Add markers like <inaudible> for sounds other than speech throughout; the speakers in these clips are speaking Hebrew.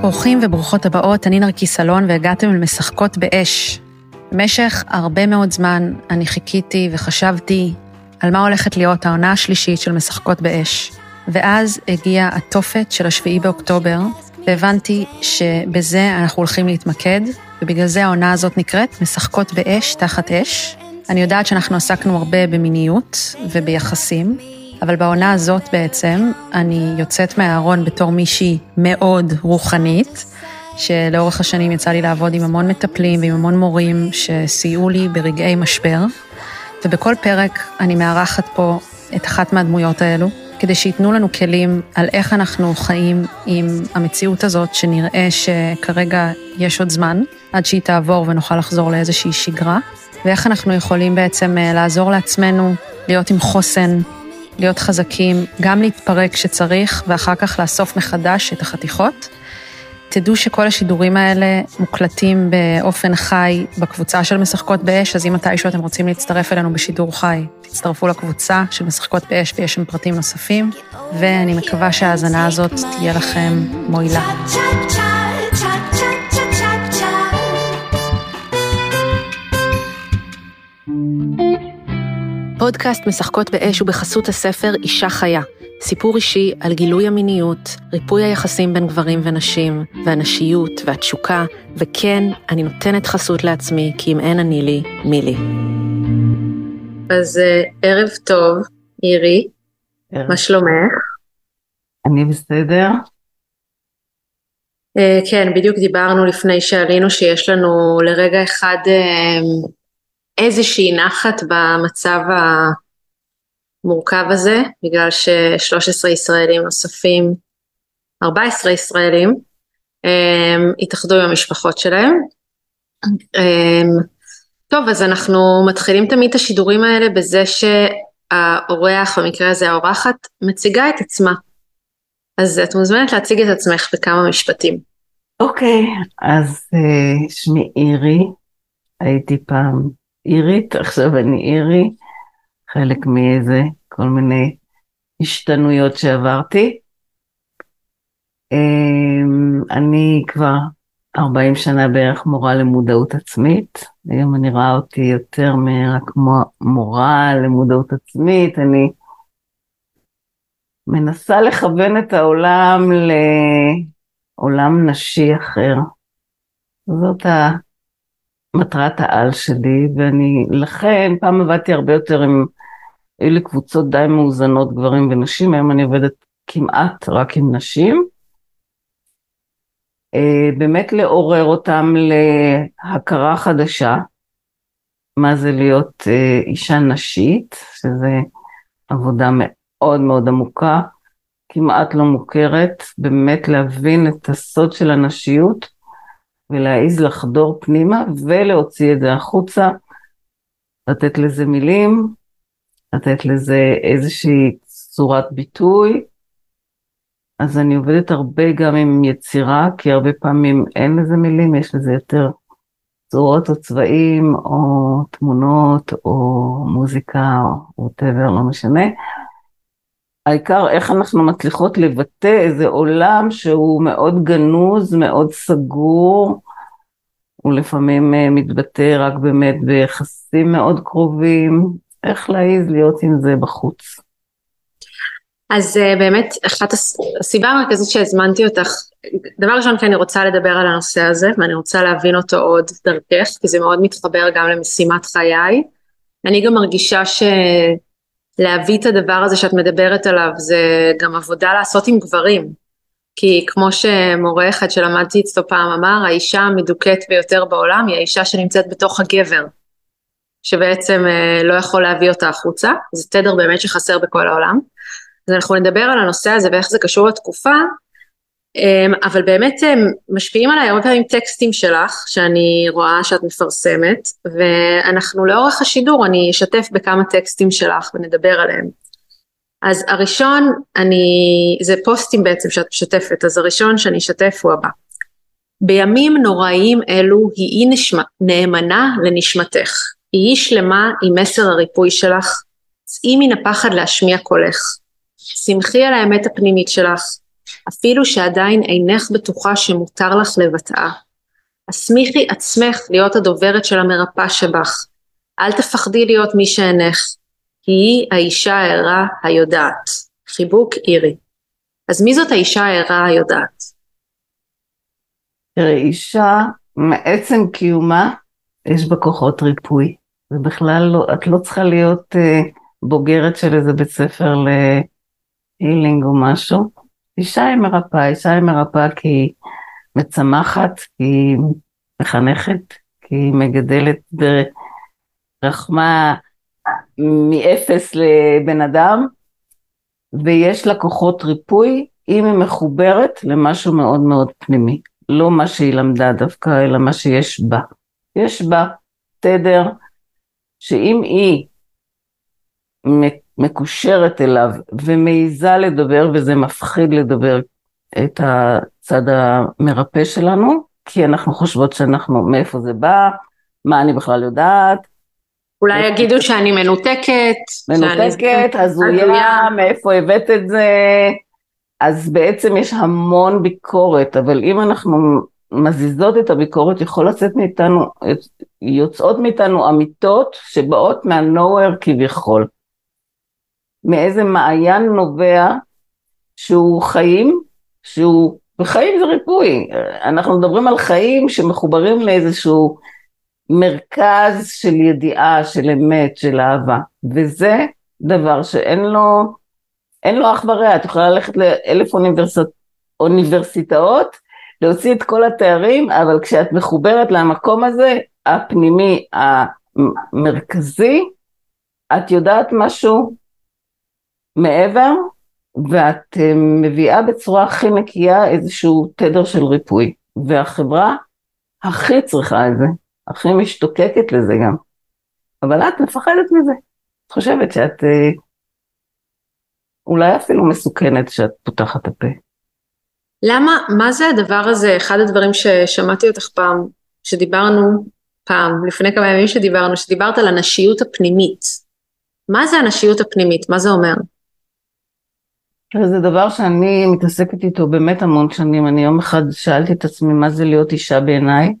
ברוכים וברוכות הבאות, אני נרקיס אלון והגעתם למשחקות באש. במשך הרבה מאוד זמן אני חיכיתי וחשבתי על מה הולכת להיות העונה השלישית של משחקות באש. ואז הגיע התופת של השביעי באוקטובר, והבנתי שבזה אנחנו הולכים להתמקד, ובגלל זה העונה הזאת נקראת משחקות באש תחת אש. אני יודעת שאנחנו עסקנו הרבה במיניות וביחסים, אבל בעונה הזאת בעצם אני יוצאת מהארון בתור מישהי מאוד רוחנית, שלאורך השנים יצא לי לעבוד עם המון מטפלים ועם המון מורים שסייעו לי ברגעי משבר, ובכל פרק אני מארחת פה את אחת מהדמויות האלו, כדי שייתנו לנו כלים על איך אנחנו חיים עם המציאות הזאת, שנראה שכרגע יש עוד זמן, עד שהיא תעבור ונוכל לחזור לאיזושהי שגרה, ואיך אנחנו יכולים בעצם אה, לעזור לעצמנו להיות עם חוסן, להיות חזקים, גם להתפרק כשצריך, ואחר כך לאסוף מחדש את החתיכות. תדעו שכל השידורים האלה מוקלטים באופן חי בקבוצה של משחקות באש, אז אם מתישהו אתם רוצים להצטרף אלינו בשידור חי, תצטרפו לקבוצה של משחקות באש ויש שם פרטים נוספים, ואני מקווה שההאזנה הזאת תהיה לכם מועילה. פודקאסט משחקות באש הוא בחסות הספר אישה חיה, סיפור אישי על גילוי המיניות, ריפוי היחסים בין גברים ונשים, והנשיות והתשוקה, וכן, אני נותנת חסות לעצמי, כי אם אין אני לי, מי לי. אז uh, ערב טוב, אירי, ערב. מה שלומך? אני בסדר. Uh, כן, בדיוק דיברנו לפני שעלינו שיש לנו לרגע אחד uh, איזושהי נחת במצב המורכב הזה, בגלל ש-13 ישראלים נוספים, 14 ישראלים, הם התאחדו עם המשפחות שלהם. טוב, אז אנחנו מתחילים תמיד את השידורים האלה בזה שהאורח, במקרה הזה האורחת, מציגה את עצמה. אז את מוזמנת להציג את עצמך בכמה משפטים. אוקיי, okay, אז uh, שמי אירי, הייתי פעם אירית, עכשיו אני אירי, חלק מאיזה כל מיני השתנויות שעברתי. אמ, אני כבר 40 שנה בערך מורה למודעות עצמית, היום אני רואה אותי יותר מרק מורה למודעות עצמית, אני מנסה לכוון את העולם לעולם נשי אחר. זאת ה... מטרת העל שלי, ואני לכן פעם עבדתי הרבה יותר עם, היו לי קבוצות די מאוזנות גברים ונשים, היום אני עובדת כמעט רק עם נשים. Uh, באמת לעורר אותם להכרה חדשה, מה זה להיות uh, אישה נשית, שזה עבודה מאוד מאוד עמוקה, כמעט לא מוכרת, באמת להבין את הסוד של הנשיות. ולהעיז לחדור פנימה ולהוציא את זה החוצה, לתת לזה מילים, לתת לזה איזושהי צורת ביטוי. אז אני עובדת הרבה גם עם יצירה, כי הרבה פעמים אין לזה מילים, יש לזה יותר צורות או צבעים, או תמונות, או מוזיקה, או ווטאבר, לא משנה. העיקר איך אנחנו מצליחות לבטא איזה עולם שהוא מאוד גנוז, מאוד סגור, הוא לפעמים אה, מתבטא רק באמת ביחסים מאוד קרובים, איך להעיז להיות עם זה בחוץ. אז אה, באמת אחת הסיבה המרכזית שהזמנתי אותך, דבר ראשון כי אני רוצה לדבר על הנושא הזה ואני רוצה להבין אותו עוד דרכך כי זה מאוד מתחבר גם למשימת חיי. אני גם מרגישה ש... להביא את הדבר הזה שאת מדברת עליו זה גם עבודה לעשות עם גברים. כי כמו שמורה אחד שלמדתי אצלו פעם אמר האישה המדוכאת ביותר בעולם היא האישה שנמצאת בתוך הגבר שבעצם אה, לא יכול להביא אותה החוצה. זה תדר באמת שחסר בכל העולם. אז אנחנו נדבר על הנושא הזה ואיך זה קשור לתקופה אבל באמת משפיעים עליי הרבה פעמים טקסטים שלך שאני רואה שאת מפרסמת ואנחנו לאורך השידור אני אשתף בכמה טקסטים שלך ונדבר עליהם. אז הראשון אני, זה פוסטים בעצם שאת משתפת, אז הראשון שאני אשתף הוא הבא. בימים נוראיים אלו היא נשמע, נאמנה לנשמתך, היא שלמה עם מסר הריפוי שלך, צאי מן הפחד להשמיע קולך, שמחי על האמת הפנימית שלך, אפילו שעדיין אינך בטוחה שמותר לך לבטאה. הסמיכי עצמך להיות הדוברת של המרפא שבך. אל תפחדי להיות מי שאינך, היא האישה הערה היודעת. חיבוק אירי. אז מי זאת האישה הערה היודעת? תראה, אישה, מעצם קיומה, יש בה כוחות ריפוי. ובכלל לא, את לא צריכה להיות uh, בוגרת של איזה בית ספר להילינג או משהו. אישה היא מרפאה, אישה היא מרפאה כי היא מצמחת, כי היא מחנכת, כי היא מגדלת ברחמה מאפס לבן אדם, ויש לה כוחות ריפוי אם היא מחוברת למשהו מאוד מאוד פנימי. לא מה שהיא למדה דווקא, אלא מה שיש בה. יש בה תדר שאם היא מקושרת אליו ומעיזה לדבר, וזה מפחיד לדבר את הצד המרפא שלנו, כי אנחנו חושבות שאנחנו, מאיפה זה בא, מה אני בכלל יודעת. אולי יגידו שאני מנותקת. מנותקת, הזויה, מאיפה הבאת את זה. אז בעצם יש המון ביקורת, אבל אם אנחנו מזיזות את הביקורת, יכול לצאת מאיתנו, יוצאות מאיתנו אמיתות שבאות מה-nowhere כביכול. מאיזה מעיין נובע שהוא חיים, שהוא, וחיים זה ריפוי, אנחנו מדברים על חיים שמחוברים לאיזשהו מרכז של ידיעה, של אמת, של אהבה, וזה דבר שאין לו, אין לו אח ורע, את יכולה ללכת לאלף אוניברס... אוניברסיטאות, להוציא את כל התארים, אבל כשאת מחוברת למקום הזה, הפנימי, המרכזי, את יודעת משהו מעבר, ואת אה, מביאה בצורה הכי נקייה איזשהו תדר של ריפוי. והחברה הכי צריכה את זה, הכי משתוקקת לזה גם. אבל את מפחדת מזה. את חושבת שאת אה, אולי אפילו מסוכנת שאת פותחת הפה. למה, מה זה הדבר הזה, אחד הדברים ששמעתי אותך פעם, שדיברנו פעם, לפני כמה ימים שדיברנו, שדיברת על הנשיות הפנימית. מה זה הנשיות הפנימית? מה זה אומר? זה דבר שאני מתעסקת איתו באמת המון שנים. אני יום אחד שאלתי את עצמי מה זה להיות אישה בעיניי,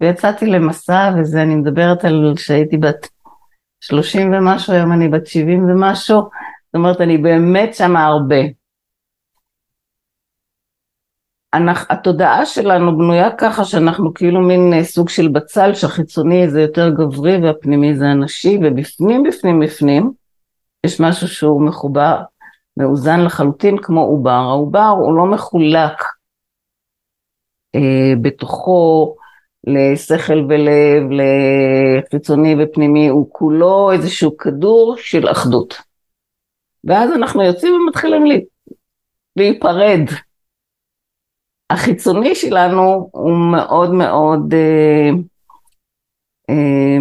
ויצאתי למסע, וזה, אני מדברת על שהייתי בת 30 ומשהו, היום אני בת 70 ומשהו, זאת אומרת, אני באמת שמה הרבה. אנחנו, התודעה שלנו בנויה ככה שאנחנו כאילו מין אה, סוג של בצל שהחיצוני זה יותר גברי והפנימי זה הנשי ובפנים בפנים בפנים יש משהו שהוא מחובר, מאוזן לחלוטין כמו עובר, העובר הוא לא מחולק אה, בתוכו לשכל ולב, לחיצוני ופנימי, הוא כולו איזשהו כדור של אחדות. ואז אנחנו יוצאים ומתחילים לי, להיפרד. החיצוני שלנו הוא מאוד מאוד אה, אה,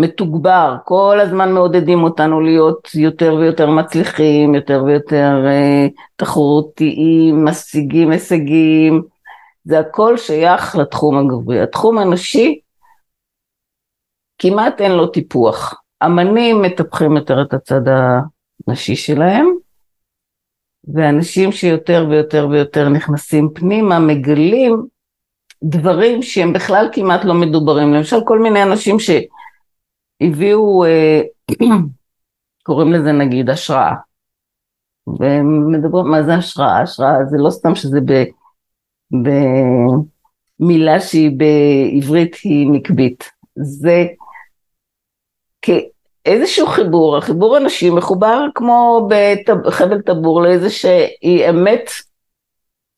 מתוגבר, כל הזמן מעודדים אותנו להיות יותר ויותר מצליחים, יותר ויותר אה, תחרותיים, משיגים הישגים, זה הכל שייך לתחום הגברי. התחום הנשי כמעט אין לו טיפוח. אמנים מטפחים יותר את הצד הנשי שלהם, ואנשים שיותר ויותר ויותר נכנסים פנימה מגלים דברים שהם בכלל כמעט לא מדוברים. למשל כל מיני אנשים שהביאו, אה, <clears throat> קוראים לזה נגיד השראה. ומדברים, מה זה השראה? השראה זה לא סתם שזה במילה שהיא בעברית היא נקבית. זה איזשהו חיבור, החיבור הנשי מחובר כמו בחבל טבור לאיזה שהיא אמת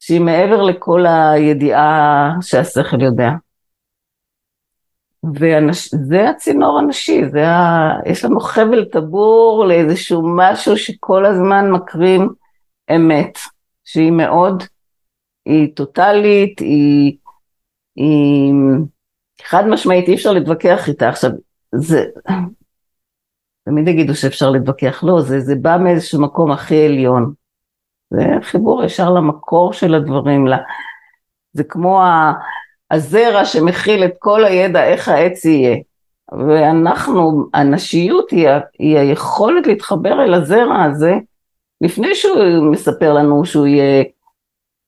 שהיא מעבר לכל הידיעה שהשכל יודע. וזה הצינור הנשי, זה ה... יש לנו חבל טבור לאיזשהו משהו שכל הזמן מקרין אמת, שהיא מאוד, היא טוטאלית, היא, היא חד משמעית, אי אפשר להתווכח איתה. עכשיו, זה, תמיד יגידו שאפשר להתווכח, לא, זה, זה בא מאיזשהו מקום הכי עליון. זה חיבור ישר למקור של הדברים, לה. זה כמו הזרע שמכיל את כל הידע איך העץ יהיה. ואנחנו, הנשיות היא, היא היכולת להתחבר אל הזרע הזה לפני שהוא מספר לנו שהוא יהיה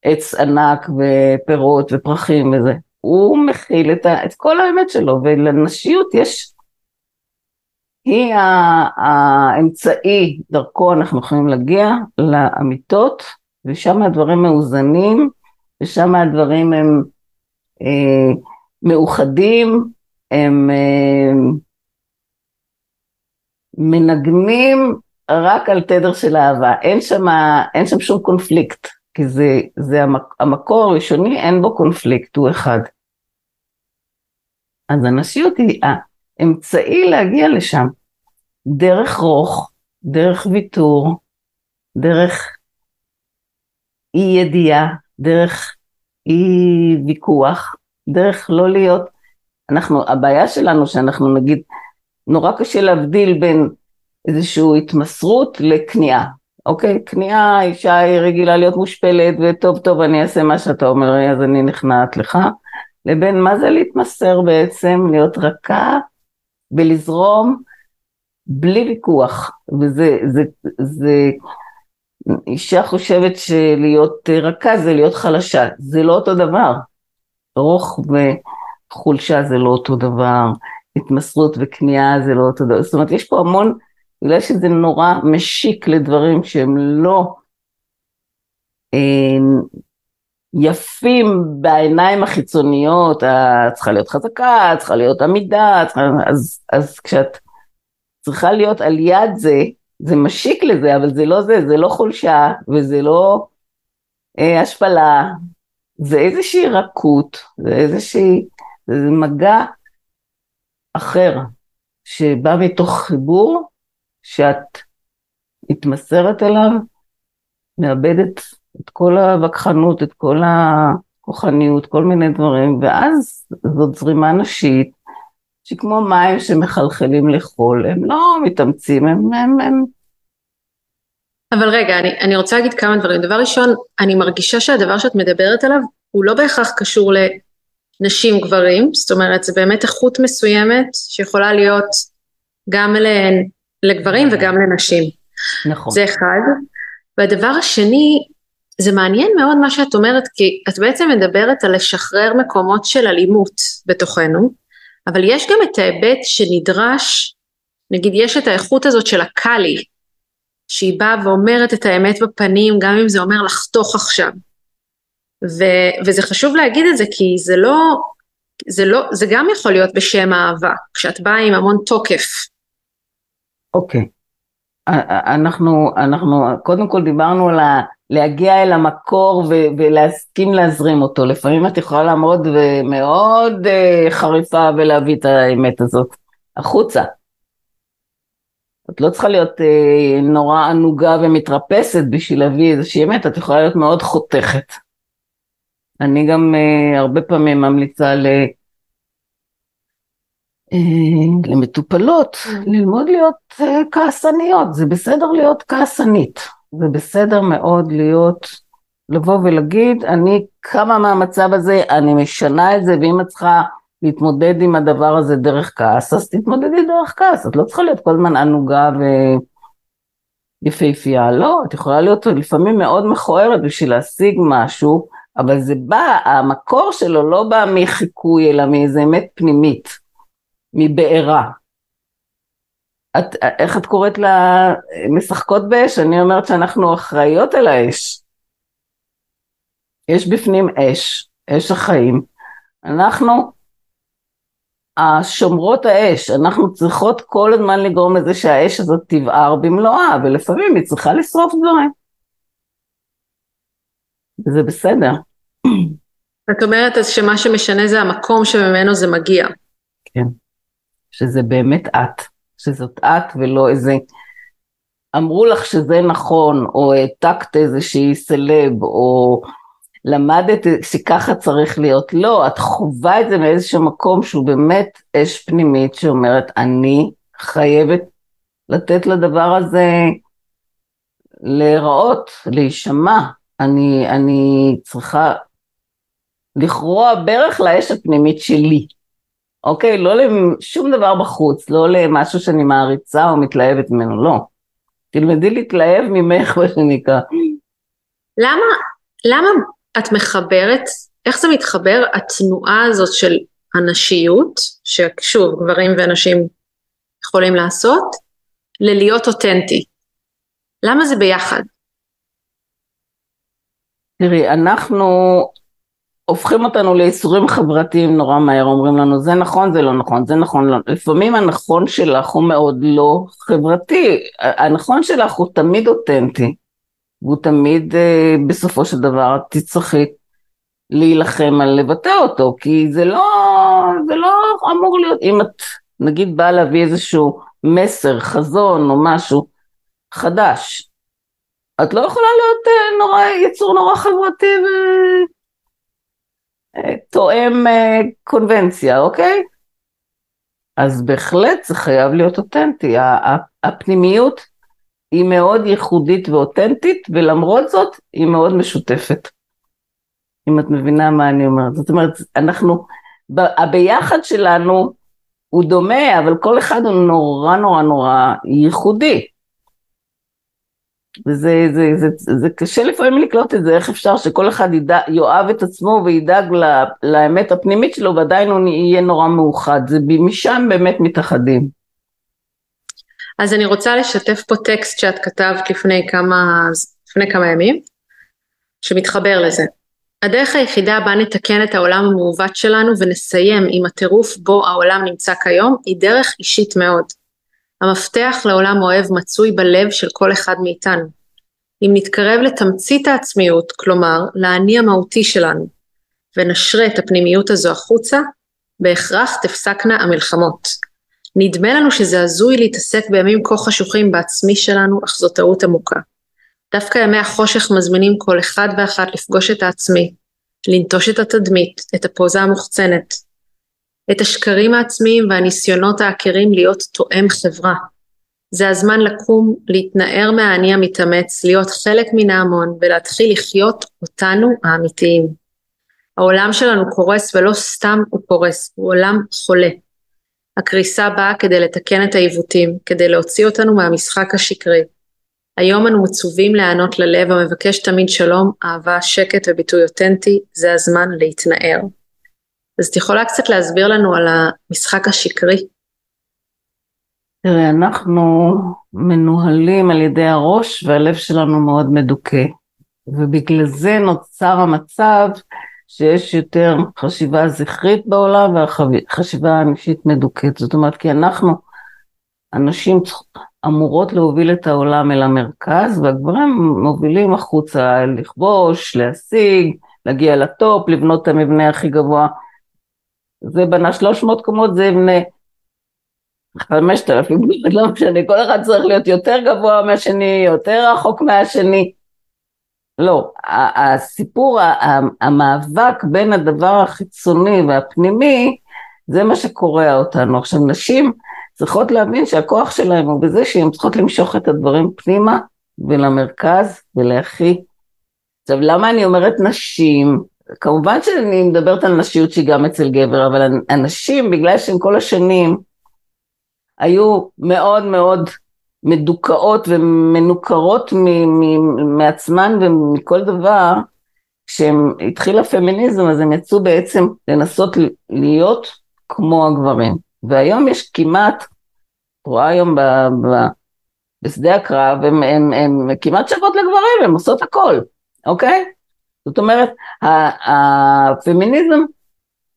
עץ ענק ופירות ופרחים וזה, הוא מכיל את, ה, את כל האמת שלו, ולנשיות יש, היא האמצעי דרכו אנחנו יכולים להגיע לאמיתות, ושם הדברים מאוזנים, ושם הדברים הם מאוחדים, הם אה, מנגנים רק על תדר של אהבה, אין שם, אין שם שום קונפליקט, כי זה, זה המק, המקור הראשוני, אין בו קונפליקט, הוא אחד. אז הנשיות היא האמצעי להגיע לשם, דרך רוך, דרך ויתור, דרך אי ידיעה, דרך אי ויכוח, דרך לא להיות, אנחנו, הבעיה שלנו שאנחנו נגיד, נורא קשה להבדיל בין איזושהי התמסרות לכניעה, אוקיי? כניעה, אישה היא רגילה להיות מושפלת וטוב טוב אני אעשה מה שאתה אומר אז אני נכנעת לך, לבין מה זה להתמסר בעצם, להיות רכה ולזרום בלי ויכוח, וזה, זה, זה, אישה חושבת שלהיות רכה זה להיות חלשה, זה לא אותו דבר, רוך וחולשה זה לא אותו דבר, התמסרות וכניעה זה לא אותו דבר, זאת אומרת יש פה המון, בגלל שזה נורא משיק לדברים שהם לא אה, יפים בעיניים החיצוניות, את צריכה להיות חזקה, צריכה להיות עמידה, צריכה, אז, אז כשאת צריכה להיות על יד זה, זה משיק לזה, אבל זה לא זה, זה לא חולשה, וזה לא אה, השפלה, זה איזושהי רכות, זה איזושהי, זה מגע אחר, שבא מתוך חיבור, שאת מתמסרת אליו, מאבדת את כל הווכחנות, את כל הכוחניות, כל מיני דברים, ואז זאת זרימה נשית, שכמו מים שמחלחלים לחול, הם לא מתאמצים, הם... הם, הם... אבל רגע, אני, אני רוצה להגיד כמה דברים. דבר ראשון, אני מרגישה שהדבר שאת מדברת עליו הוא לא בהכרח קשור לנשים גברים, זאת אומרת, זה באמת איכות מסוימת שיכולה להיות גם לגברים וגם לנשים. נכון. זה אחד. והדבר השני, זה מעניין מאוד מה שאת אומרת, כי את בעצם מדברת על לשחרר מקומות של אלימות בתוכנו, אבל יש גם את ההיבט שנדרש, נגיד יש את האיכות הזאת של הקאלי, שהיא באה ואומרת את האמת בפנים, גם אם זה אומר לחתוך עכשיו. ו- וזה חשוב להגיד את זה, כי זה לא, זה לא, זה גם יכול להיות בשם האהבה, כשאת באה עם המון תוקף. אוקיי. Okay. אנחנו, אנחנו קודם כל דיברנו על. להגיע אל המקור ו- ולהסכים להזרים אותו. לפעמים את יכולה לעמוד ומאוד uh, חריפה ולהביא את האמת הזאת החוצה. את לא צריכה להיות uh, נורא ענוגה ומתרפסת בשביל להביא איזושהי אמת, את יכולה להיות מאוד חותכת. אני גם uh, הרבה פעמים ממליצה ל... למטופלות ללמוד להיות כעסניות, זה בסדר להיות כעסנית. זה בסדר מאוד להיות, לבוא ולהגיד, אני קמה מהמצב הזה, אני משנה את זה, ואם את צריכה להתמודד עם הדבר הזה דרך כעס, אז תתמודדי דרך כעס, את לא צריכה להיות כל הזמן ענוגה ויפהפייה, לא, את יכולה להיות לפעמים מאוד מכוערת בשביל להשיג משהו, אבל זה בא, המקור שלו לא בא מחיקוי, אלא מאיזה אמת פנימית, מבעירה. את, איך את קוראת לה משחקות באש? אני אומרת שאנחנו אחראיות על האש. יש בפנים אש, אש החיים. אנחנו השומרות האש, אנחנו צריכות כל הזמן לגרום לזה שהאש הזאת תבער במלואה, ולפעמים היא צריכה לשרוף דברים. וזה בסדר. את אומרת אז שמה שמשנה זה המקום שממנו זה מגיע. כן, שזה באמת את. שזאת את ולא איזה... אמרו לך שזה נכון, או העתקת איזושהי סלב, או למדת שככה צריך להיות. לא, את חווה את זה מאיזשהו מקום שהוא באמת אש פנימית שאומרת, אני חייבת לתת לדבר הזה להיראות, להישמע. אני, אני צריכה לכרוע ברך לאש הפנימית שלי. אוקיי? לא לשום דבר בחוץ, לא למשהו שאני מעריצה או מתלהבת ממנו, לא. תלמדי להתלהב ממך, מה שנקרא. למה, למה את מחברת, איך זה מתחבר, התנועה הזאת של הנשיות, ששוב, גברים ונשים יכולים לעשות, ללהיות אותנטי? למה זה ביחד? תראי, אנחנו הופכים אותנו לאיסורים חברתיים נורא מהר, אומרים לנו זה נכון, זה לא נכון, זה נכון, לא. לפעמים הנכון שלך הוא מאוד לא חברתי, הנכון שלך הוא תמיד אותנטי, והוא תמיד אה, בסופו של דבר תצטרכי להילחם על לבטא אותו, כי זה לא, זה לא אמור להיות, אם את נגיד באה להביא איזשהו מסר, חזון או משהו חדש, את לא יכולה להיות אה, נורא, יצור נורא חברתי ו... תואם אה, קונבנציה, אוקיי? אז בהחלט זה חייב להיות אותנטי. הפנימיות היא מאוד ייחודית ואותנטית, ולמרות זאת היא מאוד משותפת. אם את מבינה מה אני אומרת. זאת אומרת, אנחנו, הביחד שלנו הוא דומה, אבל כל אחד הוא נורא נורא נורא ייחודי. וזה זה, זה, זה, זה קשה לפעמים לקלוט את זה, איך אפשר שכל אחד ידע, יאהב את עצמו וידאג לה, לאמת הפנימית שלו ועדיין הוא יהיה נורא מאוחד, זה משם באמת מתאחדים. אז אני רוצה לשתף פה טקסט שאת כתבת לפני כמה, לפני כמה ימים, שמתחבר לזה. הדרך היחידה בה נתקן את העולם המעוות שלנו ונסיים עם הטירוף בו העולם נמצא כיום, היא דרך אישית מאוד. המפתח לעולם אוהב מצוי בלב של כל אחד מאיתנו. אם נתקרב לתמצית העצמיות, כלומר לאני המהותי שלנו, ונשרה את הפנימיות הזו החוצה, בהכרח תפסקנה המלחמות. נדמה לנו שזה הזוי להתעסק בימים כה חשוכים בעצמי שלנו, אך זו טעות עמוקה. דווקא ימי החושך מזמינים כל אחד ואחת לפגוש את העצמי, לנטוש את התדמית, את הפוזה המוחצנת, את השקרים העצמיים והניסיונות העקרים להיות תואם חברה. זה הזמן לקום, להתנער מהאני המתאמץ, להיות חלק מן ההמון ולהתחיל לחיות אותנו האמיתיים. העולם שלנו קורס ולא סתם הוא קורס, הוא עולם חולה. הקריסה באה כדי לתקן את העיוותים, כדי להוציא אותנו מהמשחק השקרי. היום אנו מצווים להיענות ללב המבקש תמיד שלום, אהבה, שקט וביטוי אותנטי, זה הזמן להתנער. אז את יכולה קצת להסביר לנו על המשחק השקרי? תראה, אנחנו מנוהלים על ידי הראש והלב שלנו מאוד מדוכא, ובגלל זה נוצר המצב שיש יותר חשיבה זכרית בעולם והחשיבה האנושית מדוכאת. זאת אומרת, כי אנחנו, הנשים אמורות להוביל את העולם אל המרכז, והגברים מובילים החוצה לכבוש, להשיג, להגיע לטופ, לבנות את המבנה הכי גבוה זה בנה 300 קומות, זה יבנה 5,000 קומות, לא משנה, כל אחד צריך להיות יותר גבוה מהשני, יותר רחוק מהשני. לא, הסיפור, המאבק בין הדבר החיצוני והפנימי, זה מה שקורע אותנו. עכשיו, נשים צריכות להבין שהכוח שלהם הוא בזה שהן צריכות למשוך את הדברים פנימה ולמרכז ולהכי. עכשיו, למה אני אומרת נשים? כמובן שאני מדברת על נשיות שהיא גם אצל גבר, אבל הנשים, בגלל שהן כל השנים היו מאוד מאוד מדוכאות ומנוכרות מעצמן ומכל דבר, כשהתחיל הפמיניזם אז הם יצאו בעצם לנסות להיות כמו הגברים. והיום יש כמעט, את רואה היום ב, ב, בשדה הקרב, הן כמעט שוות לגברים, הן עושות הכל, אוקיי? זאת אומרת, הפמיניזם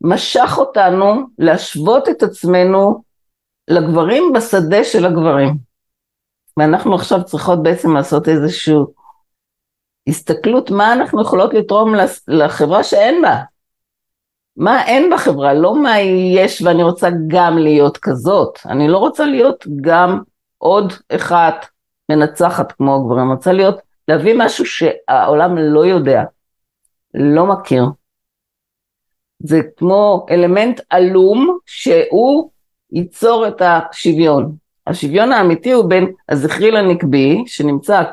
משך אותנו להשוות את עצמנו לגברים בשדה של הגברים. ואנחנו עכשיו צריכות בעצם לעשות איזושהי הסתכלות מה אנחנו יכולות לתרום לחברה שאין בה. מה אין בחברה, לא מה יש ואני רוצה גם להיות כזאת. אני לא רוצה להיות גם עוד אחת מנצחת כמו הגברים, אני רוצה להיות, להביא משהו שהעולם לא יודע. לא מכיר. זה כמו אלמנט עלום שהוא ייצור את השוויון. השוויון האמיתי הוא בין הזכרי לנקבי, שנמצא,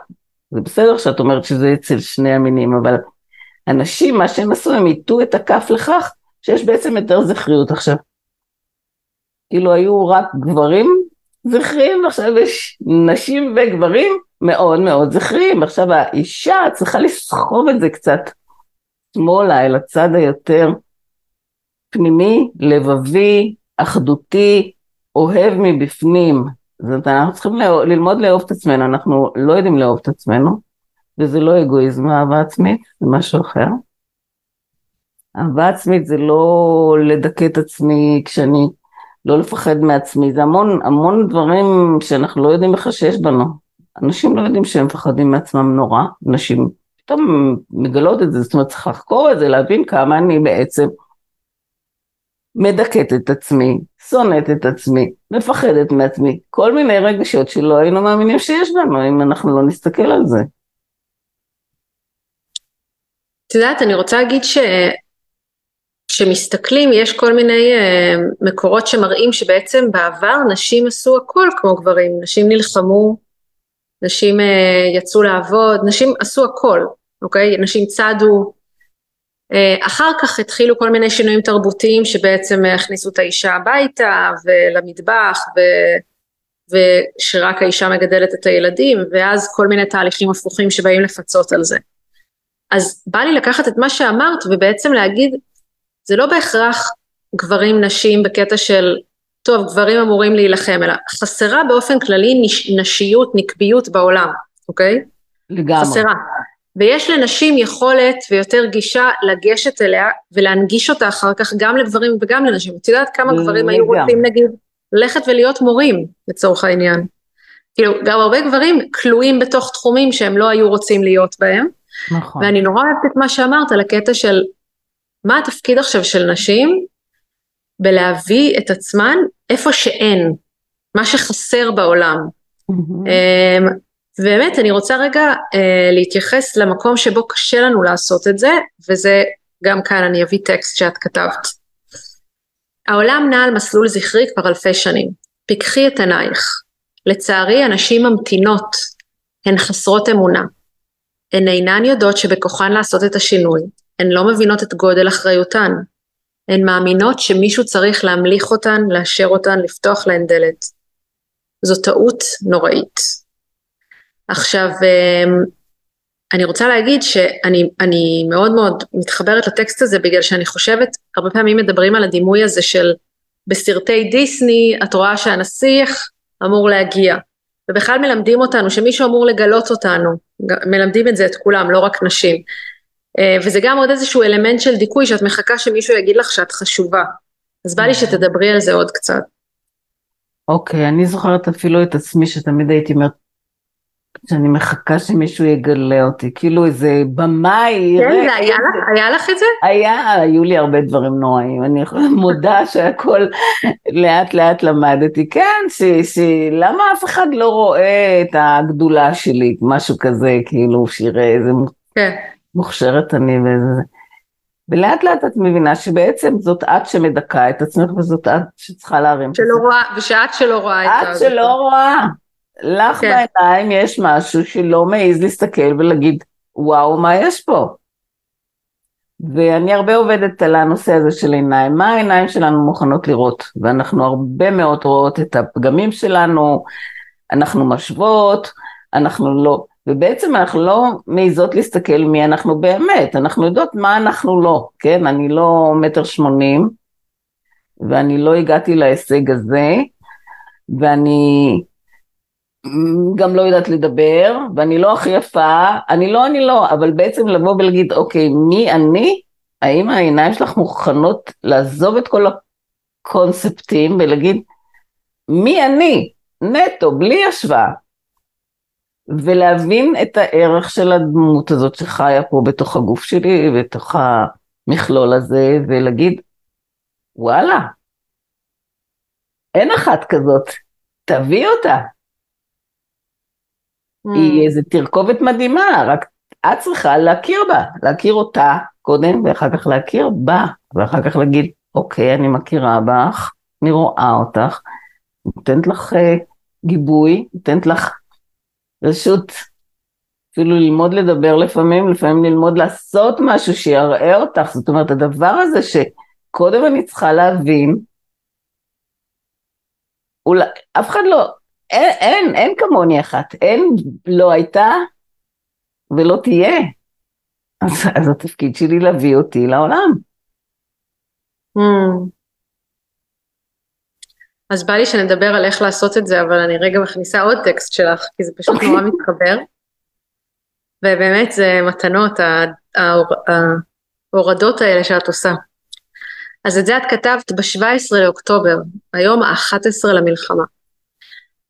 זה בסדר שאת אומרת שזה אצל שני המינים, אבל אנשים, מה שהם עשו, הם הטו את הכף לכך שיש בעצם יותר זכריות עכשיו. כאילו היו רק גברים זכרים, ועכשיו יש נשים וגברים מאוד מאוד זכריים. עכשיו האישה צריכה לסחוב את זה קצת שמאלה, אל הצד היותר פנימי, לבבי, אחדותי, אוהב מבפנים. זאת אנחנו צריכים ללמוד לאהוב את עצמנו, אנחנו לא יודעים לאהוב את עצמנו, וזה לא אגואיזם אהבה עצמית, זה משהו אחר. אהבה עצמית זה לא לדכא את עצמי כשאני, לא לפחד מעצמי, זה המון המון דברים שאנחנו לא יודעים בכלל שיש בנו. אנשים לא יודעים שהם מפחדים מעצמם נורא, נשים פתאום מגלות את זה, זאת אומרת צריך לחקור את זה, להבין כמה אני בעצם מדכאת את עצמי, שונאת את עצמי, מפחדת מעצמי, כל מיני רגשות שלא היינו מאמינים שיש בנו אם אנחנו לא נסתכל על זה. את יודעת, אני רוצה להגיד ש... כשמסתכלים יש כל מיני uh, מקורות שמראים שבעצם בעבר נשים עשו הכל כמו גברים, נשים נלחמו, נשים uh, יצאו לעבוד, נשים עשו הכל, אוקיי? נשים צדו, uh, אחר כך התחילו כל מיני שינויים תרבותיים שבעצם הכניסו את האישה הביתה ולמטבח ו... ושרק האישה מגדלת את הילדים ואז כל מיני תהליכים הפוכים שבאים לפצות על זה. אז בא לי לקחת את מה שאמרת ובעצם להגיד זה לא בהכרח גברים נשים בקטע של טוב גברים אמורים להילחם אלא חסרה באופן כללי נש, נשיות נקביות בעולם אוקיי? לגמרי. חסרה. ויש לנשים יכולת ויותר גישה לגשת אליה ולהנגיש אותה אחר כך גם לגברים וגם לנשים. את יודעת כמה גברים היו רוצים נגיד ללכת ולהיות מורים לצורך העניין. כאילו גם הרבה גברים כלואים בתוך תחומים שהם לא היו רוצים להיות בהם. נכון. ואני נורא אוהבת את מה שאמרת על הקטע של מה התפקיד עכשיו של נשים בלהביא את עצמן איפה שאין, מה שחסר בעולם. Mm-hmm. באמת אני רוצה רגע אה, להתייחס למקום שבו קשה לנו לעשות את זה, וזה גם כאן אני אביא טקסט שאת כתבת. העולם נע על מסלול זכרי כבר אלפי שנים. פיקחי את עינייך. לצערי הנשים ממתינות, הן חסרות אמונה. הן אינן יודעות שבכוחן לעשות את השינוי, הן לא מבינות את גודל אחריותן. הן מאמינות שמישהו צריך להמליך אותן, לאשר אותן, לפתוח להן דלת. זו טעות נוראית. עכשיו, אמ, אני רוצה להגיד שאני מאוד מאוד מתחברת לטקסט הזה בגלל שאני חושבת, הרבה פעמים מדברים על הדימוי הזה של בסרטי דיסני את רואה שהנסיך אמור להגיע, ובכלל מלמדים אותנו שמישהו אמור לגלות אותנו, מלמדים את זה את כולם, לא רק נשים. אה, וזה גם עוד איזשהו אלמנט של דיכוי שאת מחכה שמישהו יגיד לך שאת חשובה. אז בא לי. שתדברי על זה עוד קצת. אוקיי, אני זוכרת אפילו את עצמי שתמיד הייתי אומרת שאני מחכה שמישהו יגלה אותי, כאילו איזה במאי. כן, זה היה לך, היה לך את זה? היה, היו לי הרבה דברים נוראים, אני <laughs> מודה שהכל <laughs> לאט לאט למדתי, כן, שלמה אף אחד לא רואה את הגדולה שלי, משהו כזה, כאילו שיראה איזה כן. מוכשרת אני וזה. ולאט לאט את מבינה שבעצם זאת את שמדכאה את עצמך וזאת את שצריכה להרים. שלא רואה, ושאת שלא רואה את זה. את שלא רואה. לך כן. בעיניים יש משהו שלא מעז להסתכל ולהגיד, וואו, מה יש פה? ואני הרבה עובדת על הנושא הזה של עיניים, מה העיניים שלנו מוכנות לראות, ואנחנו הרבה מאוד רואות את הפגמים שלנו, אנחנו משוות, אנחנו לא, ובעצם אנחנו לא מעיזות להסתכל מי אנחנו באמת, אנחנו יודעות מה אנחנו לא, כן? אני לא מטר שמונים, ואני לא הגעתי להישג הזה, ואני גם לא יודעת לדבר, ואני לא הכי יפה, אני לא, אני לא, אבל בעצם לבוא ולהגיד, אוקיי, מי אני? האם העיניים שלך מוכנות לעזוב את כל הקונספטים ולהגיד, מי אני? נטו, בלי השוואה. ולהבין את הערך של הדמות הזאת שחיה פה בתוך הגוף שלי, בתוך המכלול הזה, ולהגיד, וואלה, אין אחת כזאת, תביא אותה. Mm. היא איזה תרכובת מדהימה, רק את צריכה להכיר בה, להכיר אותה קודם, ואחר כך להכיר בה, ואחר כך להגיד, אוקיי, אני מכירה בך, אני רואה אותך, נותנת לך uh, גיבוי, נותנת לך רשות אפילו ללמוד לדבר לפעמים, לפעמים ללמוד לעשות משהו שיראה אותך, זאת אומרת, הדבר הזה שקודם אני צריכה להבין, אולי, אף אחד לא, אין, אין, אין כמוני אחת, אין, לא הייתה ולא תהיה. אז, אז התפקיד שלי להביא אותי לעולם. Mm. אז בא לי שנדבר על איך לעשות את זה, אבל אני רגע מכניסה עוד טקסט שלך, כי זה פשוט נורא מתחבר. ובאמת זה מתנות, ההורדות האלה שאת עושה. אז את זה את כתבת ב-17 לאוקטובר, היום ה-11 למלחמה.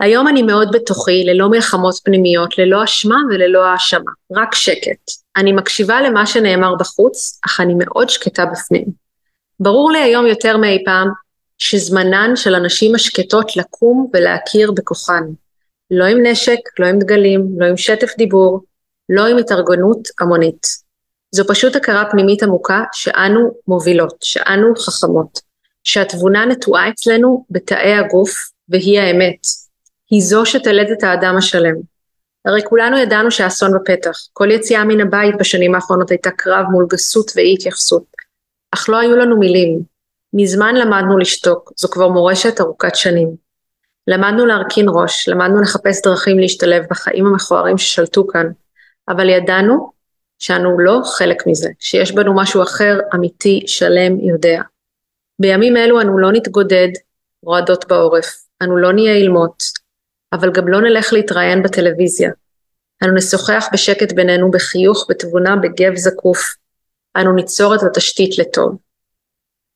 היום אני מאוד בתוכי, ללא מלחמות פנימיות, ללא אשמה וללא האשמה, רק שקט. אני מקשיבה למה שנאמר בחוץ, אך אני מאוד שקטה בפנים. ברור לי היום יותר מאי פעם שזמנן של הנשים השקטות לקום ולהכיר בכוחן. לא עם נשק, לא עם דגלים, לא עם שטף דיבור, לא עם התארגנות המונית. זו פשוט הכרה פנימית עמוקה שאנו מובילות, שאנו חכמות, שהתבונה נטועה אצלנו בתאי הגוף והיא האמת. היא זו שתלד את האדם השלם. הרי כולנו ידענו שהאסון בפתח, כל יציאה מן הבית בשנים האחרונות הייתה קרב מול גסות ואי התייחסות. אך לא היו לנו מילים. מזמן למדנו לשתוק, זו כבר מורשת ארוכת שנים. למדנו להרכין ראש, למדנו לחפש דרכים להשתלב בחיים המכוערים ששלטו כאן, אבל ידענו שאנו לא חלק מזה, שיש בנו משהו אחר, אמיתי, שלם, יודע. בימים אלו אנו לא נתגודד, רועדות בעורף, אנו לא נהיה אילמות, אבל גם לא נלך להתראיין בטלוויזיה. אנו נשוחח בשקט בינינו, בחיוך, בתבונה, בגב זקוף. אנו ניצור את התשתית לטוב.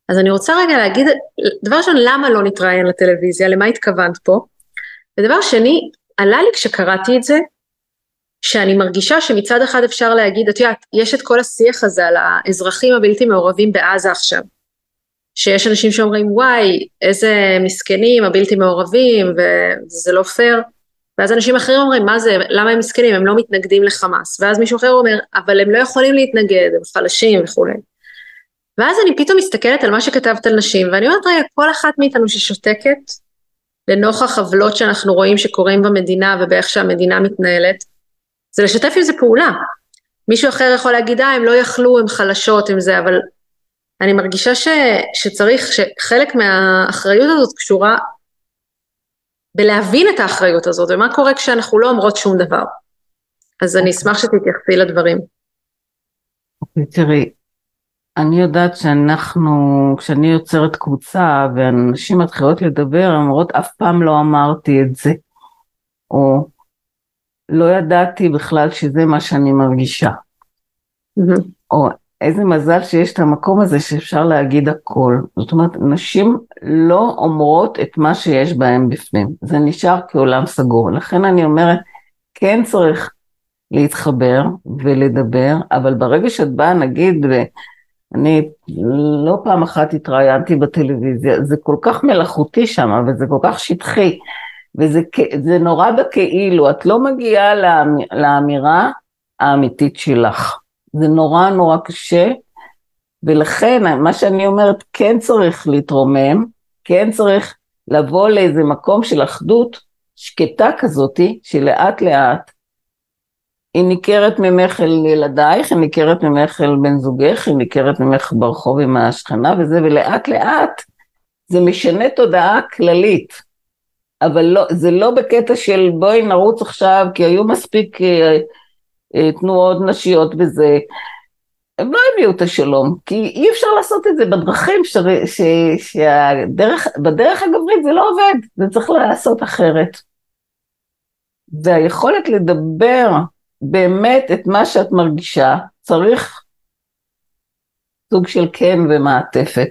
אז אני רוצה רגע להגיד, דבר ראשון, למה לא נתראיין לטלוויזיה? למה התכוונת פה? ודבר שני, עלה לי כשקראתי את זה, שאני מרגישה שמצד אחד אפשר להגיד, את יודעת, יש את כל השיח הזה על האזרחים הבלתי מעורבים בעזה עכשיו. שיש אנשים שאומרים וואי איזה מסכנים הבלתי מעורבים וזה לא פייר ואז אנשים אחרים אומרים מה זה למה הם מסכנים הם לא מתנגדים לחמאס ואז מישהו אחר אומר אבל הם לא יכולים להתנגד הם חלשים וכולי ואז אני פתאום מסתכלת על מה שכתבת על נשים ואני אומרת רגע כל אחת מאיתנו ששותקת לנוכח עוולות שאנחנו רואים שקורים במדינה ובאיך שהמדינה מתנהלת זה לשתף עם זה פעולה מישהו אחר יכול להגיד אה הם לא יכלו הם חלשות עם זה אבל אני מרגישה ש, שצריך, שחלק מהאחריות הזאת קשורה בלהבין את האחריות הזאת, ומה קורה כשאנחנו לא אומרות שום דבר. אז אני אשמח שתתייחסי לדברים. אוקיי, תראי, אני יודעת שאנחנו, כשאני יוצרת קבוצה ואנשים מתחילות לדבר, הן אומרות אף פעם לא אמרתי את זה, או לא ידעתי בכלל שזה מה שאני מרגישה, mm-hmm. או איזה מזל שיש את המקום הזה שאפשר להגיד הכל. זאת אומרת, נשים לא אומרות את מה שיש בהן בפנים. זה נשאר כעולם סגור. לכן אני אומרת, כן צריך להתחבר ולדבר, אבל ברגע שאת באה, נגיד, ואני לא פעם אחת התראיינתי בטלוויזיה, זה כל כך מלאכותי שם, וזה כל כך שטחי, וזה נורא בכאילו, את לא מגיעה לאמירה האמיתית שלך. זה נורא נורא קשה, ולכן מה שאני אומרת, כן צריך להתרומם, כן צריך לבוא לאיזה מקום של אחדות שקטה כזאתי, שלאט לאט היא ניכרת ממך אל ילדייך, היא ניכרת ממך אל בן זוגך, היא ניכרת ממך ברחוב עם השכנה וזה, ולאט לאט זה משנה תודעה כללית. אבל לא, זה לא בקטע של בואי נרוץ עכשיו, כי היו מספיק אה, אה, תנועות נשיות וזה, הם לא הביאו את השלום, כי אי אפשר לעשות את זה בדרכים, ש... ש... שהדרך, בדרך הגברית זה לא עובד, זה צריך לעשות אחרת. והיכולת לדבר באמת את מה שאת מרגישה, צריך סוג של כן ומעטפת.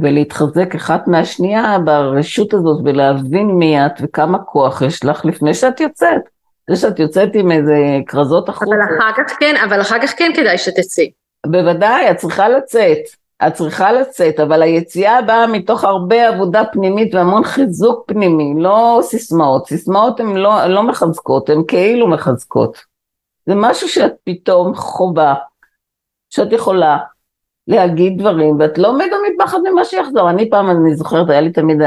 ולהתחזק אחת מהשנייה ברשות הזאת ולהבין מי את וכמה כוח יש לך לפני שאת יוצאת. זה שאת יוצאת עם איזה כרזות החוצה. אבל אחר כך כן, אבל אחר כך כן כדאי שתצאי. בוודאי, את צריכה לצאת. את צריכה לצאת, אבל היציאה באה מתוך הרבה עבודה פנימית והמון חיזוק פנימי, לא סיסמאות. סיסמאות הן לא, לא מחזקות, הן כאילו מחזקות. זה משהו שאת פתאום חובה, שאת יכולה להגיד דברים, ואת לא מתה מפחד ממה שיחזור. אני פעם, אני זוכרת, היה לי תמיד,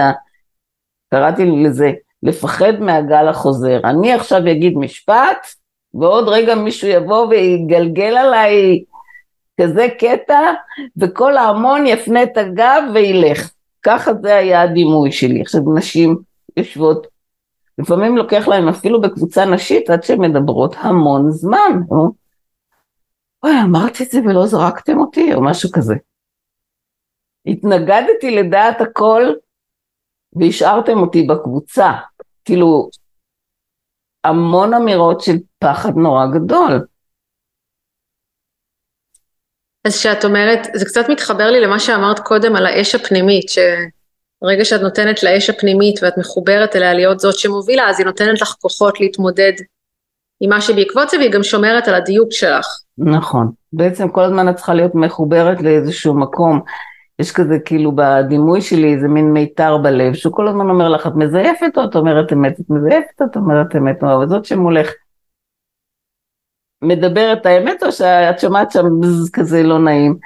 קראתי לזה לפחד מהגל החוזר. אני עכשיו אגיד משפט, ועוד רגע מישהו יבוא ויגלגל עליי כזה קטע, וכל ההמון יפנה את הגב וילך. ככה זה היה הדימוי שלי. עכשיו נשים יושבות לפעמים לוקח להם אפילו בקבוצה נשית עד שהן מדברות המון זמן. אוי, אמרתי את זה ולא זרקתם אותי, או משהו כזה. התנגדתי לדעת הכל והשארתם אותי בקבוצה. כאילו, המון אמירות של פחד נורא גדול. אז כשאת אומרת, זה קצת מתחבר לי למה שאמרת קודם על האש הפנימית, שברגע שאת נותנת לאש הפנימית ואת מחוברת אליה להיות זאת שמובילה, אז היא נותנת לך כוחות להתמודד עם מה שבעקבות זה, והיא גם שומרת על הדיוק שלך. נכון. בעצם כל הזמן את צריכה להיות מחוברת לאיזשהו מקום. יש כזה כאילו בדימוי שלי איזה מין מיתר בלב, שהוא כל הזמן אומר לך, את מזייפת או את אומרת אמת? את מזייפת או את אומרת אמת? אבל זאת שמולך מדברת האמת או שאת שומעת שם כזה לא נעים.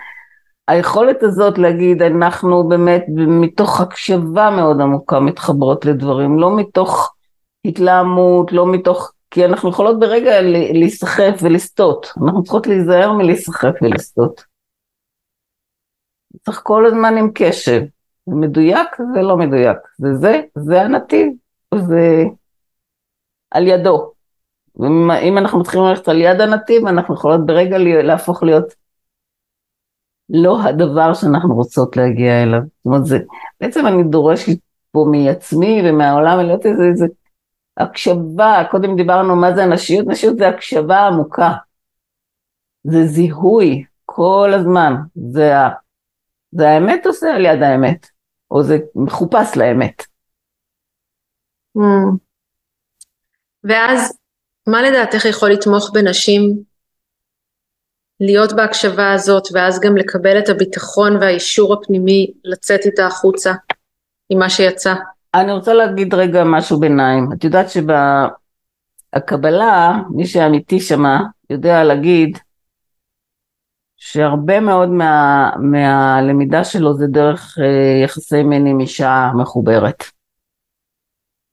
היכולת הזאת להגיד אנחנו באמת מתוך הקשבה מאוד עמוקה מתחברות לדברים, לא מתוך התלהמות, לא מתוך, כי אנחנו יכולות ברגע להיסחף ולסטות, אנחנו צריכות להיזהר מלהיסחף ולסטות. צריך כל הזמן עם קשב, זה מדויק זה לא מדויק, זה זה, זה הנתיב, זה על ידו. ואם אנחנו מתחילים ללכת על יד הנתיב, אנחנו יכולות ברגע להפוך להיות לא הדבר שאנחנו רוצות להגיע אליו. זאת אומרת, זה, בעצם אני דורשת פה מעצמי ומהעולם, להיות איזה, איזה הקשבה, קודם דיברנו מה זה נשיות, נשיות זה הקשבה עמוקה. זה זיהוי כל הזמן, זה, ה, זה האמת או זה על יד האמת, או זה מחופש לאמת. Mm. ואז מה לדעתך יכול לתמוך בנשים להיות בהקשבה הזאת ואז גם לקבל את הביטחון והאישור הפנימי לצאת איתה החוצה עם מה שיצא? אני רוצה להגיד רגע משהו ביניים. את יודעת שבקבלה, מי שאמיתי שמה, יודע להגיד שהרבה מאוד מה, מהלמידה שלו זה דרך אה, יחסי מין עם אישה מחוברת.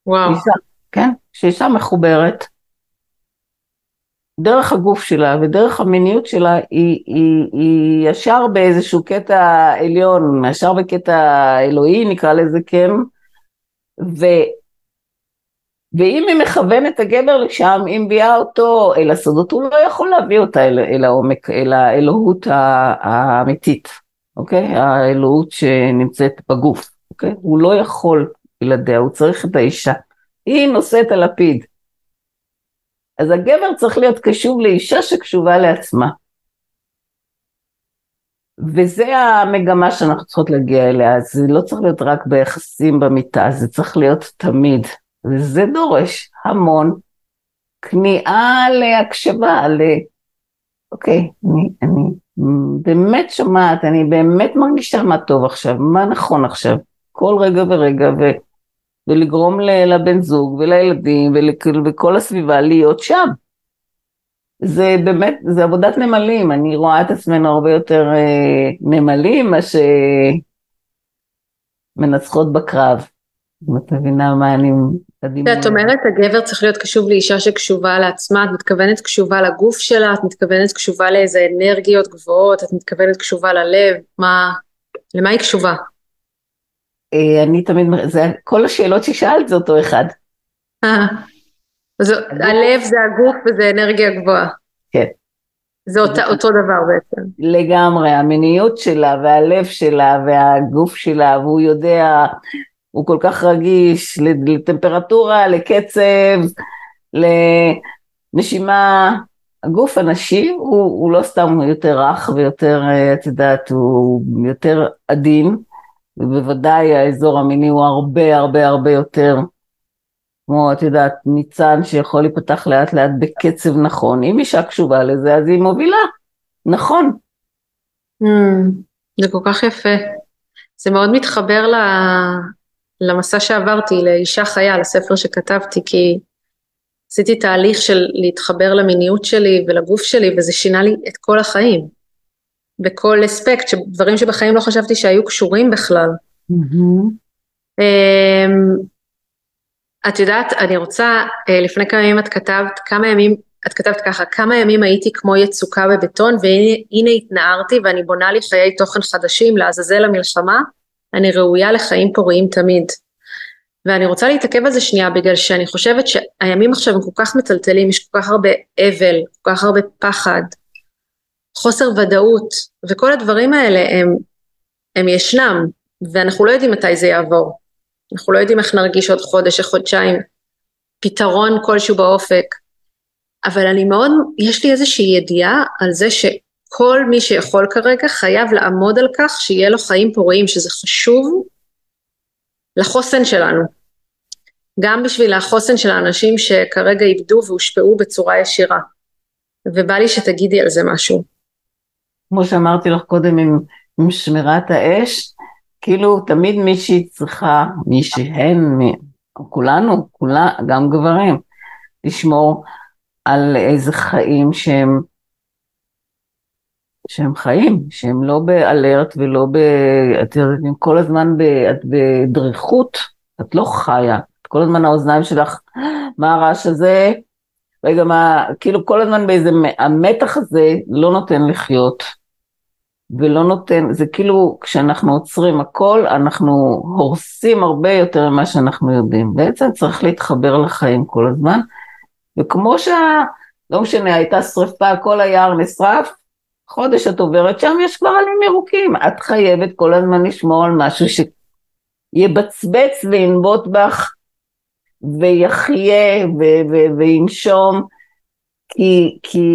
וואו. אישה, כן, כשאישה מחוברת, דרך הגוף שלה ודרך המיניות שלה היא, היא, היא ישר באיזשהו קטע עליון, ישר בקטע אלוהי נקרא לזה כן, ו, ואם היא מכוונת את הגבר לשם, היא מביאה אותו אל הסודות, הוא לא יכול להביא אותה אל, אל העומק, אל האלוהות האמיתית, אוקיי? האלוהות שנמצאת בגוף, אוקיי? הוא לא יכול בלעדיה, הוא צריך את האישה. היא נושאת הלפיד. אז הגבר צריך להיות קשוב לאישה שקשובה לעצמה. וזה המגמה שאנחנו צריכות להגיע אליה, זה לא צריך להיות רק ביחסים במיטה, זה צריך להיות תמיד. וזה דורש המון כניעה להקשבה, ל... אוקיי, אני, אני באמת שומעת, אני באמת מרגישה מה טוב עכשיו, מה נכון עכשיו, כל רגע ורגע, ו... ולגרום לבן זוג ולילדים ולכל הסביבה להיות שם. זה באמת, זה עבודת נמלים, אני רואה את עצמנו הרבה יותר אה, נמלים מאשר מנצחות בקרב. אם את מבינה מה אני... את אומרת הגבר צריך להיות קשוב לאישה שקשובה לעצמה, את מתכוונת קשובה לגוף שלה, את מתכוונת קשובה לאיזה אנרגיות גבוהות, את מתכוונת קשובה ללב, מה, למה היא קשובה? אה, אני תמיד, זה, כל השאלות ששאלת זה אותו אחד. אה, אז הלב זה הגוף וזה אנרגיה גבוהה. כן. זה אותה, אותו דבר בעצם. לגמרי, המיניות שלה והלב שלה והגוף שלה, והוא יודע, הוא כל כך רגיש לטמפרטורה, לקצב, לנשימה. הגוף הנשי הוא, הוא לא סתם יותר רך ויותר, אה, את יודעת, הוא יותר עדין. ובוודאי האזור המיני הוא הרבה הרבה הרבה יותר, כמו את יודעת, ניצן שיכול להיפתח לאט לאט בקצב נכון. אם אישה קשובה לזה, אז היא מובילה, נכון. Mm, זה כל כך יפה. זה מאוד מתחבר ל... למסע שעברתי, לאישה חיה, לספר שכתבתי, כי עשיתי תהליך של להתחבר למיניות שלי ולגוף שלי, וזה שינה לי את כל החיים. בכל אספקט, דברים שבחיים לא חשבתי שהיו קשורים בכלל. Mm-hmm. את יודעת, אני רוצה, אה, לפני כמה ימים את כתבת, כמה ימים, את כתבת ככה, כמה ימים הייתי כמו יצוקה בבטון, והנה התנערתי ואני בונה לי חיי תוכן חדשים לעזאזל המלחמה, אני ראויה לחיים פוריים תמיד. ואני רוצה להתעכב על זה שנייה בגלל שאני חושבת שהימים עכשיו הם כל כך מטלטלים, יש כל כך הרבה אבל, כל כך הרבה פחד, חוסר ודאות, וכל הדברים האלה הם, הם ישנם, ואנחנו לא יודעים מתי זה יעבור. אנחנו לא יודעים איך נרגיש עוד חודש או חודשיים, פתרון כלשהו באופק. אבל אני מאוד, יש לי איזושהי ידיעה על זה שכל מי שיכול כרגע חייב לעמוד על כך שיהיה לו חיים פוריים, שזה חשוב לחוסן שלנו. גם בשביל החוסן של האנשים שכרגע איבדו והושפעו בצורה ישירה. ובא לי שתגידי על זה משהו. כמו שאמרתי לך קודם עם, עם שמירת האש, כאילו תמיד מישהי צריכה, מישהן, מי, כולנו, כולה, גם גברים, לשמור על איזה חיים שהם, שהם חיים, שהם לא באלרט ולא ב... את יודעת, כל הזמן ב, את בדריכות, את לא חיה, את כל הזמן האוזניים שלך, מה הרעש הזה? רגע, מה, כאילו כל הזמן באיזה, המתח הזה לא נותן לחיות. ולא נותן, זה כאילו כשאנחנו עוצרים הכל, אנחנו הורסים הרבה יותר ממה שאנחנו יודעים. בעצם צריך להתחבר לחיים כל הזמן, וכמו שה... לא משנה, הייתה שריפה, כל היער נשרף, חודש את עוברת שם, יש כבר עלים ירוקים. את חייבת כל הזמן לשמור על משהו שיבצבץ וינבוט בך, ויחיה וינשום, כי, כי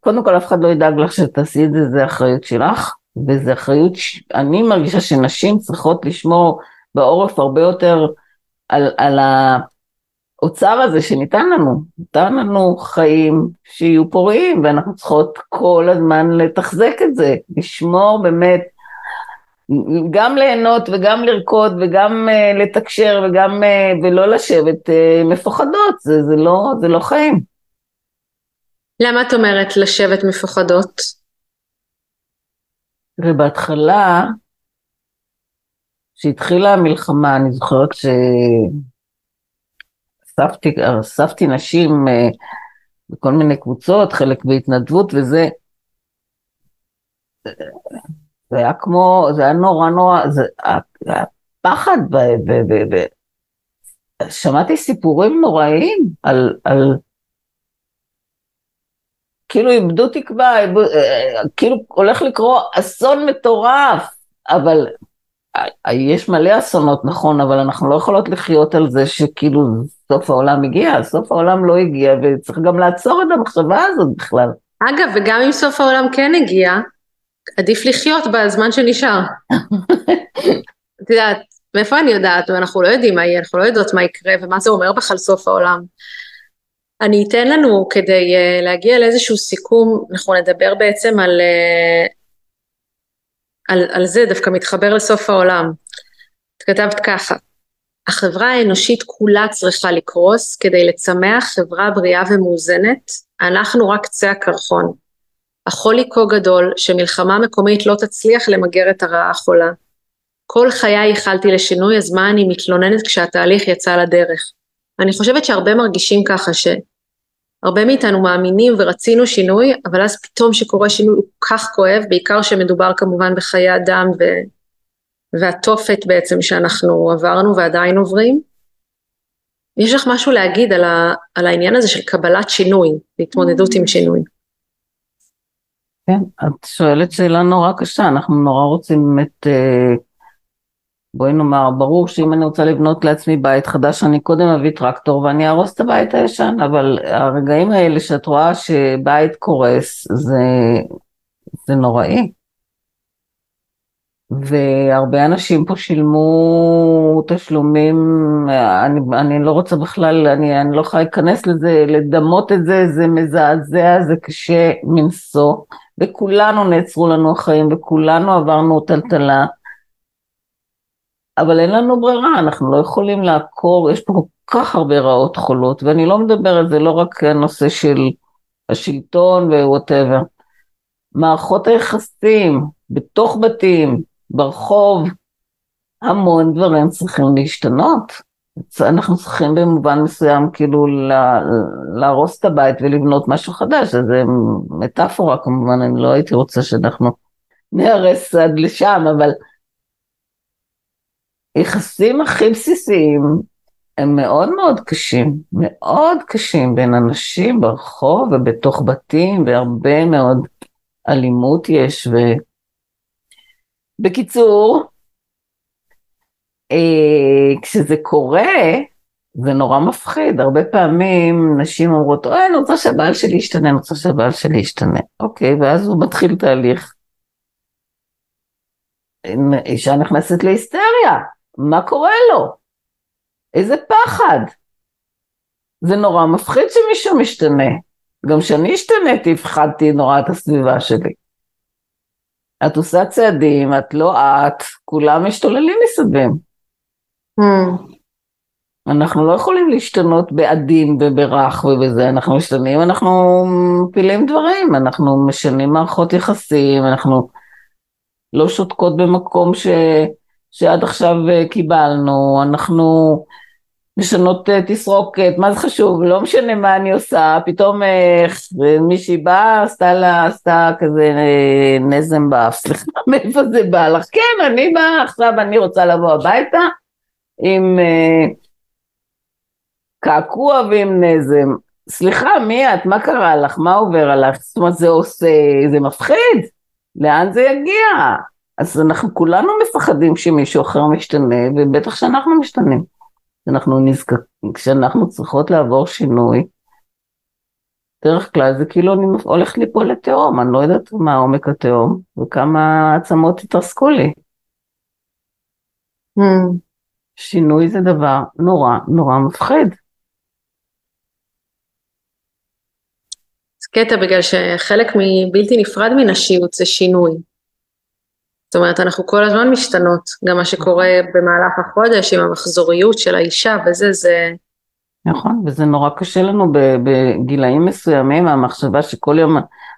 קודם כל אף אחד לא ידאג לך שתעשי את זה, זה אחריות שלך, וזה אחריות, ש... אני מרגישה שנשים צריכות לשמור בעורף הרבה יותר על, על האוצר הזה שניתן לנו, ניתן לנו חיים שיהיו פוריים, ואנחנו צריכות כל הזמן לתחזק את זה, לשמור באמת, גם ליהנות וגם לרקוד וגם uh, לתקשר וגם, uh, ולא לשבת uh, מפוחדות, זה, זה, לא, זה לא חיים. למה את אומרת לשבת מפוחדות? ובהתחלה, כשהתחילה המלחמה, אני זוכרת שאספתי נשים אה, בכל מיני קבוצות, חלק בהתנדבות וזה, זה היה כמו, זה היה נורא נורא, זה היה פחד, שמעתי סיפורים נוראיים על, על כאילו איבדו תקווה, איבדו, אה, כאילו הולך לקרות אסון מטורף, אבל יש מלא אסונות, נכון, אבל אנחנו לא יכולות לחיות על זה שכאילו סוף העולם הגיע, סוף העולם לא הגיע, וצריך גם לעצור את המחשבה הזאת בכלל. אגב, וגם אם סוף העולם כן הגיע, עדיף לחיות בזמן שנשאר. <laughs> את יודעת, מאיפה אני יודעת? אנחנו לא יודעים מה יהיה, אנחנו לא יודעות מה יקרה ומה זה אומר בכלל סוף העולם. אני אתן לנו כדי uh, להגיע לאיזשהו סיכום, אנחנו נדבר בעצם על, uh, על, על זה, דווקא מתחבר לסוף העולם. את כתבת ככה, החברה האנושית כולה צריכה לקרוס כדי לצמח חברה בריאה ומאוזנת, אנחנו רק קצה הקרחון. החולי כה גדול שמלחמה מקומית לא תצליח למגר את הרעה החולה. כל חיי ייחלתי לשינוי, אז מה אני מתלוננת כשהתהליך יצא לדרך? אני חושבת שהרבה מרגישים ככה שהרבה מאיתנו מאמינים ורצינו שינוי, אבל אז פתאום שקורה שינוי הוא כך כואב, בעיקר שמדובר כמובן בחיי אדם ו... והתופת בעצם שאנחנו עברנו ועדיין עוברים. יש לך משהו להגיד על, ה... על העניין הזה של קבלת שינוי, והתמודדות עם שינוי. כן, את שואלת שאלה נורא קשה, אנחנו נורא רוצים באמת אה, בואי נאמר, ברור שאם אני רוצה לבנות לעצמי בית חדש, אני קודם אביא טרקטור ואני אהרוס את הבית הישן, אבל הרגעים האלה שאת רואה שבית קורס, זה, זה נוראי. והרבה אנשים פה שילמו תשלומים, אני, אני לא רוצה בכלל, אני, אני לא יכולה להיכנס לזה, לדמות את זה, זה מזעזע, זה קשה מנשוא, וכולנו נעצרו לנו החיים, וכולנו עברנו טלטלה. אבל אין לנו ברירה, אנחנו לא יכולים לעקור, יש פה כל כך הרבה רעות חולות, ואני לא מדבר על זה לא רק הנושא של השלטון וווטאבר. מערכות היחסים, בתוך בתים, ברחוב, המון דברים צריכים להשתנות. אנחנו צריכים במובן מסוים כאילו להרוס את הבית ולבנות משהו חדש, זה מטאפורה כמובן, אני לא הייתי רוצה שאנחנו נהרס עד לשם, אבל היחסים הכי בסיסיים הם מאוד מאוד קשים, מאוד קשים בין אנשים ברחוב ובתוך בתים, והרבה מאוד אלימות יש. ו... בקיצור, אה, כשזה קורה, זה נורא מפחיד, הרבה פעמים נשים אומרות, אוי, אני רוצה שהבעל שלי ישתנה, אני רוצה שהבעל שלי ישתנה. אוקיי, ואז הוא מתחיל תהליך. אישה נכנסת להיסטריה, מה קורה לו? איזה פחד. זה נורא מפחיד שמישהו משתנה. גם כשאני השתניתי, הפחדתי נורא את הסביבה שלי. את עושה צעדים, את לא את, כולם משתוללים מסביב. Mm. אנחנו לא יכולים להשתנות בעדין וברך ובזה, אנחנו משתנים, אנחנו מפילים דברים, אנחנו משנים מערכות יחסים, אנחנו לא שותקות במקום ש, שעד עכשיו אה, קיבלנו, אנחנו משנות אה, תסרוקת, מה זה חשוב, לא משנה מה אני עושה, פתאום אה, מישהי באה, עשתה לה, עשתה כזה נזם באף, סליחה, <laughs> מאיפה זה בא לך? כן, אני באה, עכשיו אני רוצה לבוא הביתה עם... קעקוע ועם נזם. סליחה, מי את? מה קרה לך? מה עובר עליך? זאת אומרת, זה עושה, זה מפחיד. לאן זה יגיע? אז אנחנו כולנו מפחדים שמישהו אחר משתנה, ובטח שאנחנו משתנים. אנחנו נזכר, כשאנחנו צריכות לעבור שינוי, בדרך כלל זה כאילו אני הולכת ליפול לתהום, אני לא יודעת מה עומק התהום, וכמה עצמות התרסקו לי. Mm. שינוי זה דבר נורא נורא מפחיד. קטע בגלל שחלק מבלתי נפרד מנשיות זה שינוי. זאת אומרת, אנחנו כל הזמן משתנות, גם מה שקורה במהלך החודש עם המחזוריות של האישה וזה, זה... נכון, וזה נורא קשה לנו בגילאים מסוימים, המחשבה שכל יום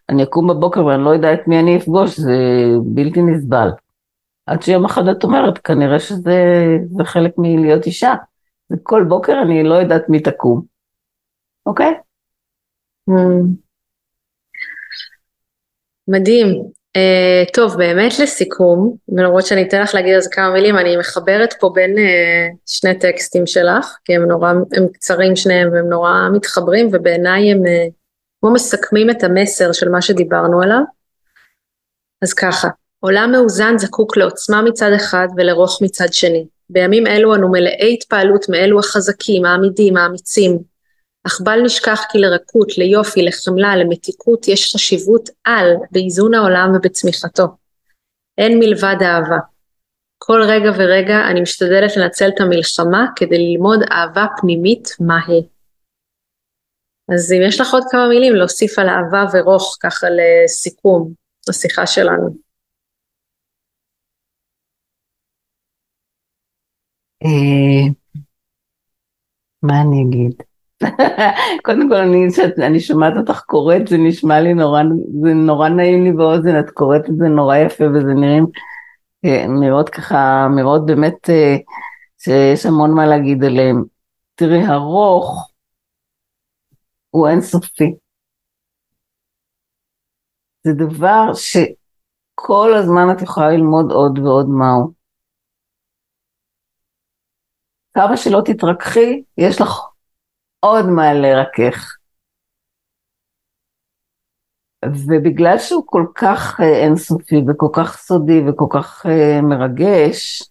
אני אקום בבוקר ואני לא יודע את מי אני אפגוש, זה בלתי נסבל. עד שיום אחד את אומרת, כנראה שזה חלק מלהיות אישה. וכל בוקר אני לא יודעת מי תקום, אוקיי? Mm. מדהים. Uh, טוב, באמת לסיכום, ולמרות שאני אתן לך להגיד על זה כמה מילים, אני מחברת פה בין uh, שני טקסטים שלך, כי הם נורא, הם קצרים שניהם והם נורא מתחברים, ובעיניי הם uh, כמו מסכמים את המסר של מה שדיברנו עליו. אז ככה, עולם מאוזן זקוק לעוצמה מצד אחד ולרוך מצד שני. בימים אלו אנו מלאי התפעלות מאלו החזקים, העמידים, האמיצים, אך בל נשכח כי לרכות, ליופי, לחמלה, למתיקות יש חשיבות על באיזון העולם ובצמיחתו. אין מלבד אהבה. כל רגע ורגע אני משתדלת לנצל את המלחמה כדי ללמוד אהבה פנימית מהי. אז אם יש לך עוד כמה מילים להוסיף על אהבה ורוך ככה לסיכום השיחה שלנו. אה, מה אני אגיד? קודם כל, אני, אני שומעת אותך קוראת, זה נשמע לי נורא, זה נורא נעים לי באוזן, את קוראת את זה נורא יפה, וזה נראים, אה, נראות ככה, נראות באמת אה, שיש המון מה להגיד עליהם. תראי, הרוך הוא אינסופי. זה דבר שכל הזמן את יכולה ללמוד עוד ועוד מהו. כמה שלא תתרככי, יש לך מאוד מה לרכך. ובגלל שהוא כל כך אה, אינסופי וכל כך סודי וכל כך אה, מרגש,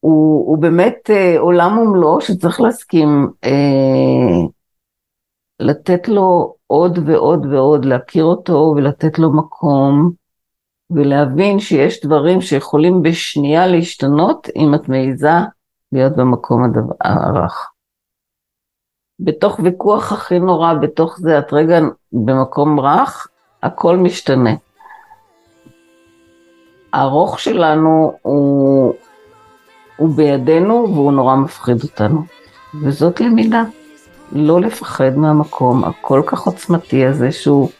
הוא, הוא באמת אה, עולם ומלואו שצריך להסכים אה, לתת לו עוד ועוד ועוד, להכיר אותו ולתת לו מקום, ולהבין שיש דברים שיכולים בשנייה להשתנות אם את מעיזה להיות במקום הדבר, הרך. בתוך ויכוח הכי נורא, בתוך זה את רגע במקום רך, הכל משתנה. הארוך שלנו הוא, הוא בידינו והוא נורא מפחיד אותנו. וזאת למידה. לא לפחד מהמקום הכל כך עוצמתי הזה שהוא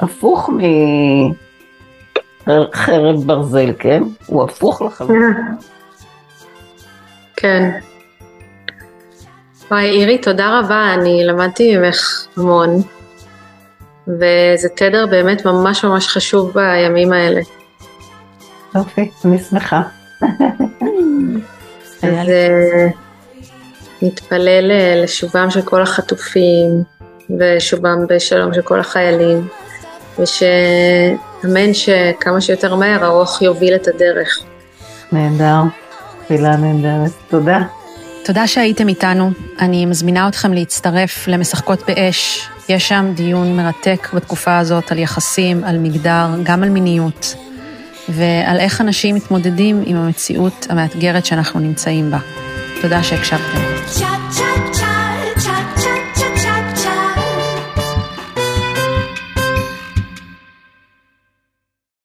הפוך מחרב ברזל, כן? הוא הפוך לחלוטין. כן. וואי, אירי, תודה רבה, אני למדתי ממך המון, וזה תדר באמת ממש ממש חשוב בימים האלה. יופי, אני שמחה. אז אה, נתפלל אה, לשובם של כל החטופים ושובם בשלום של כל החיילים, ושאמן שכמה שיותר מהר הרוח יוביל את הדרך. נהדר, תפילה נהדרת. תודה. תודה שהייתם איתנו. אני מזמינה אתכם להצטרף למשחקות באש. יש שם דיון מרתק בתקופה הזאת על יחסים, על מגדר, גם על מיניות, ועל איך אנשים מתמודדים עם המציאות המאתגרת שאנחנו נמצאים בה. תודה שהקשבתם.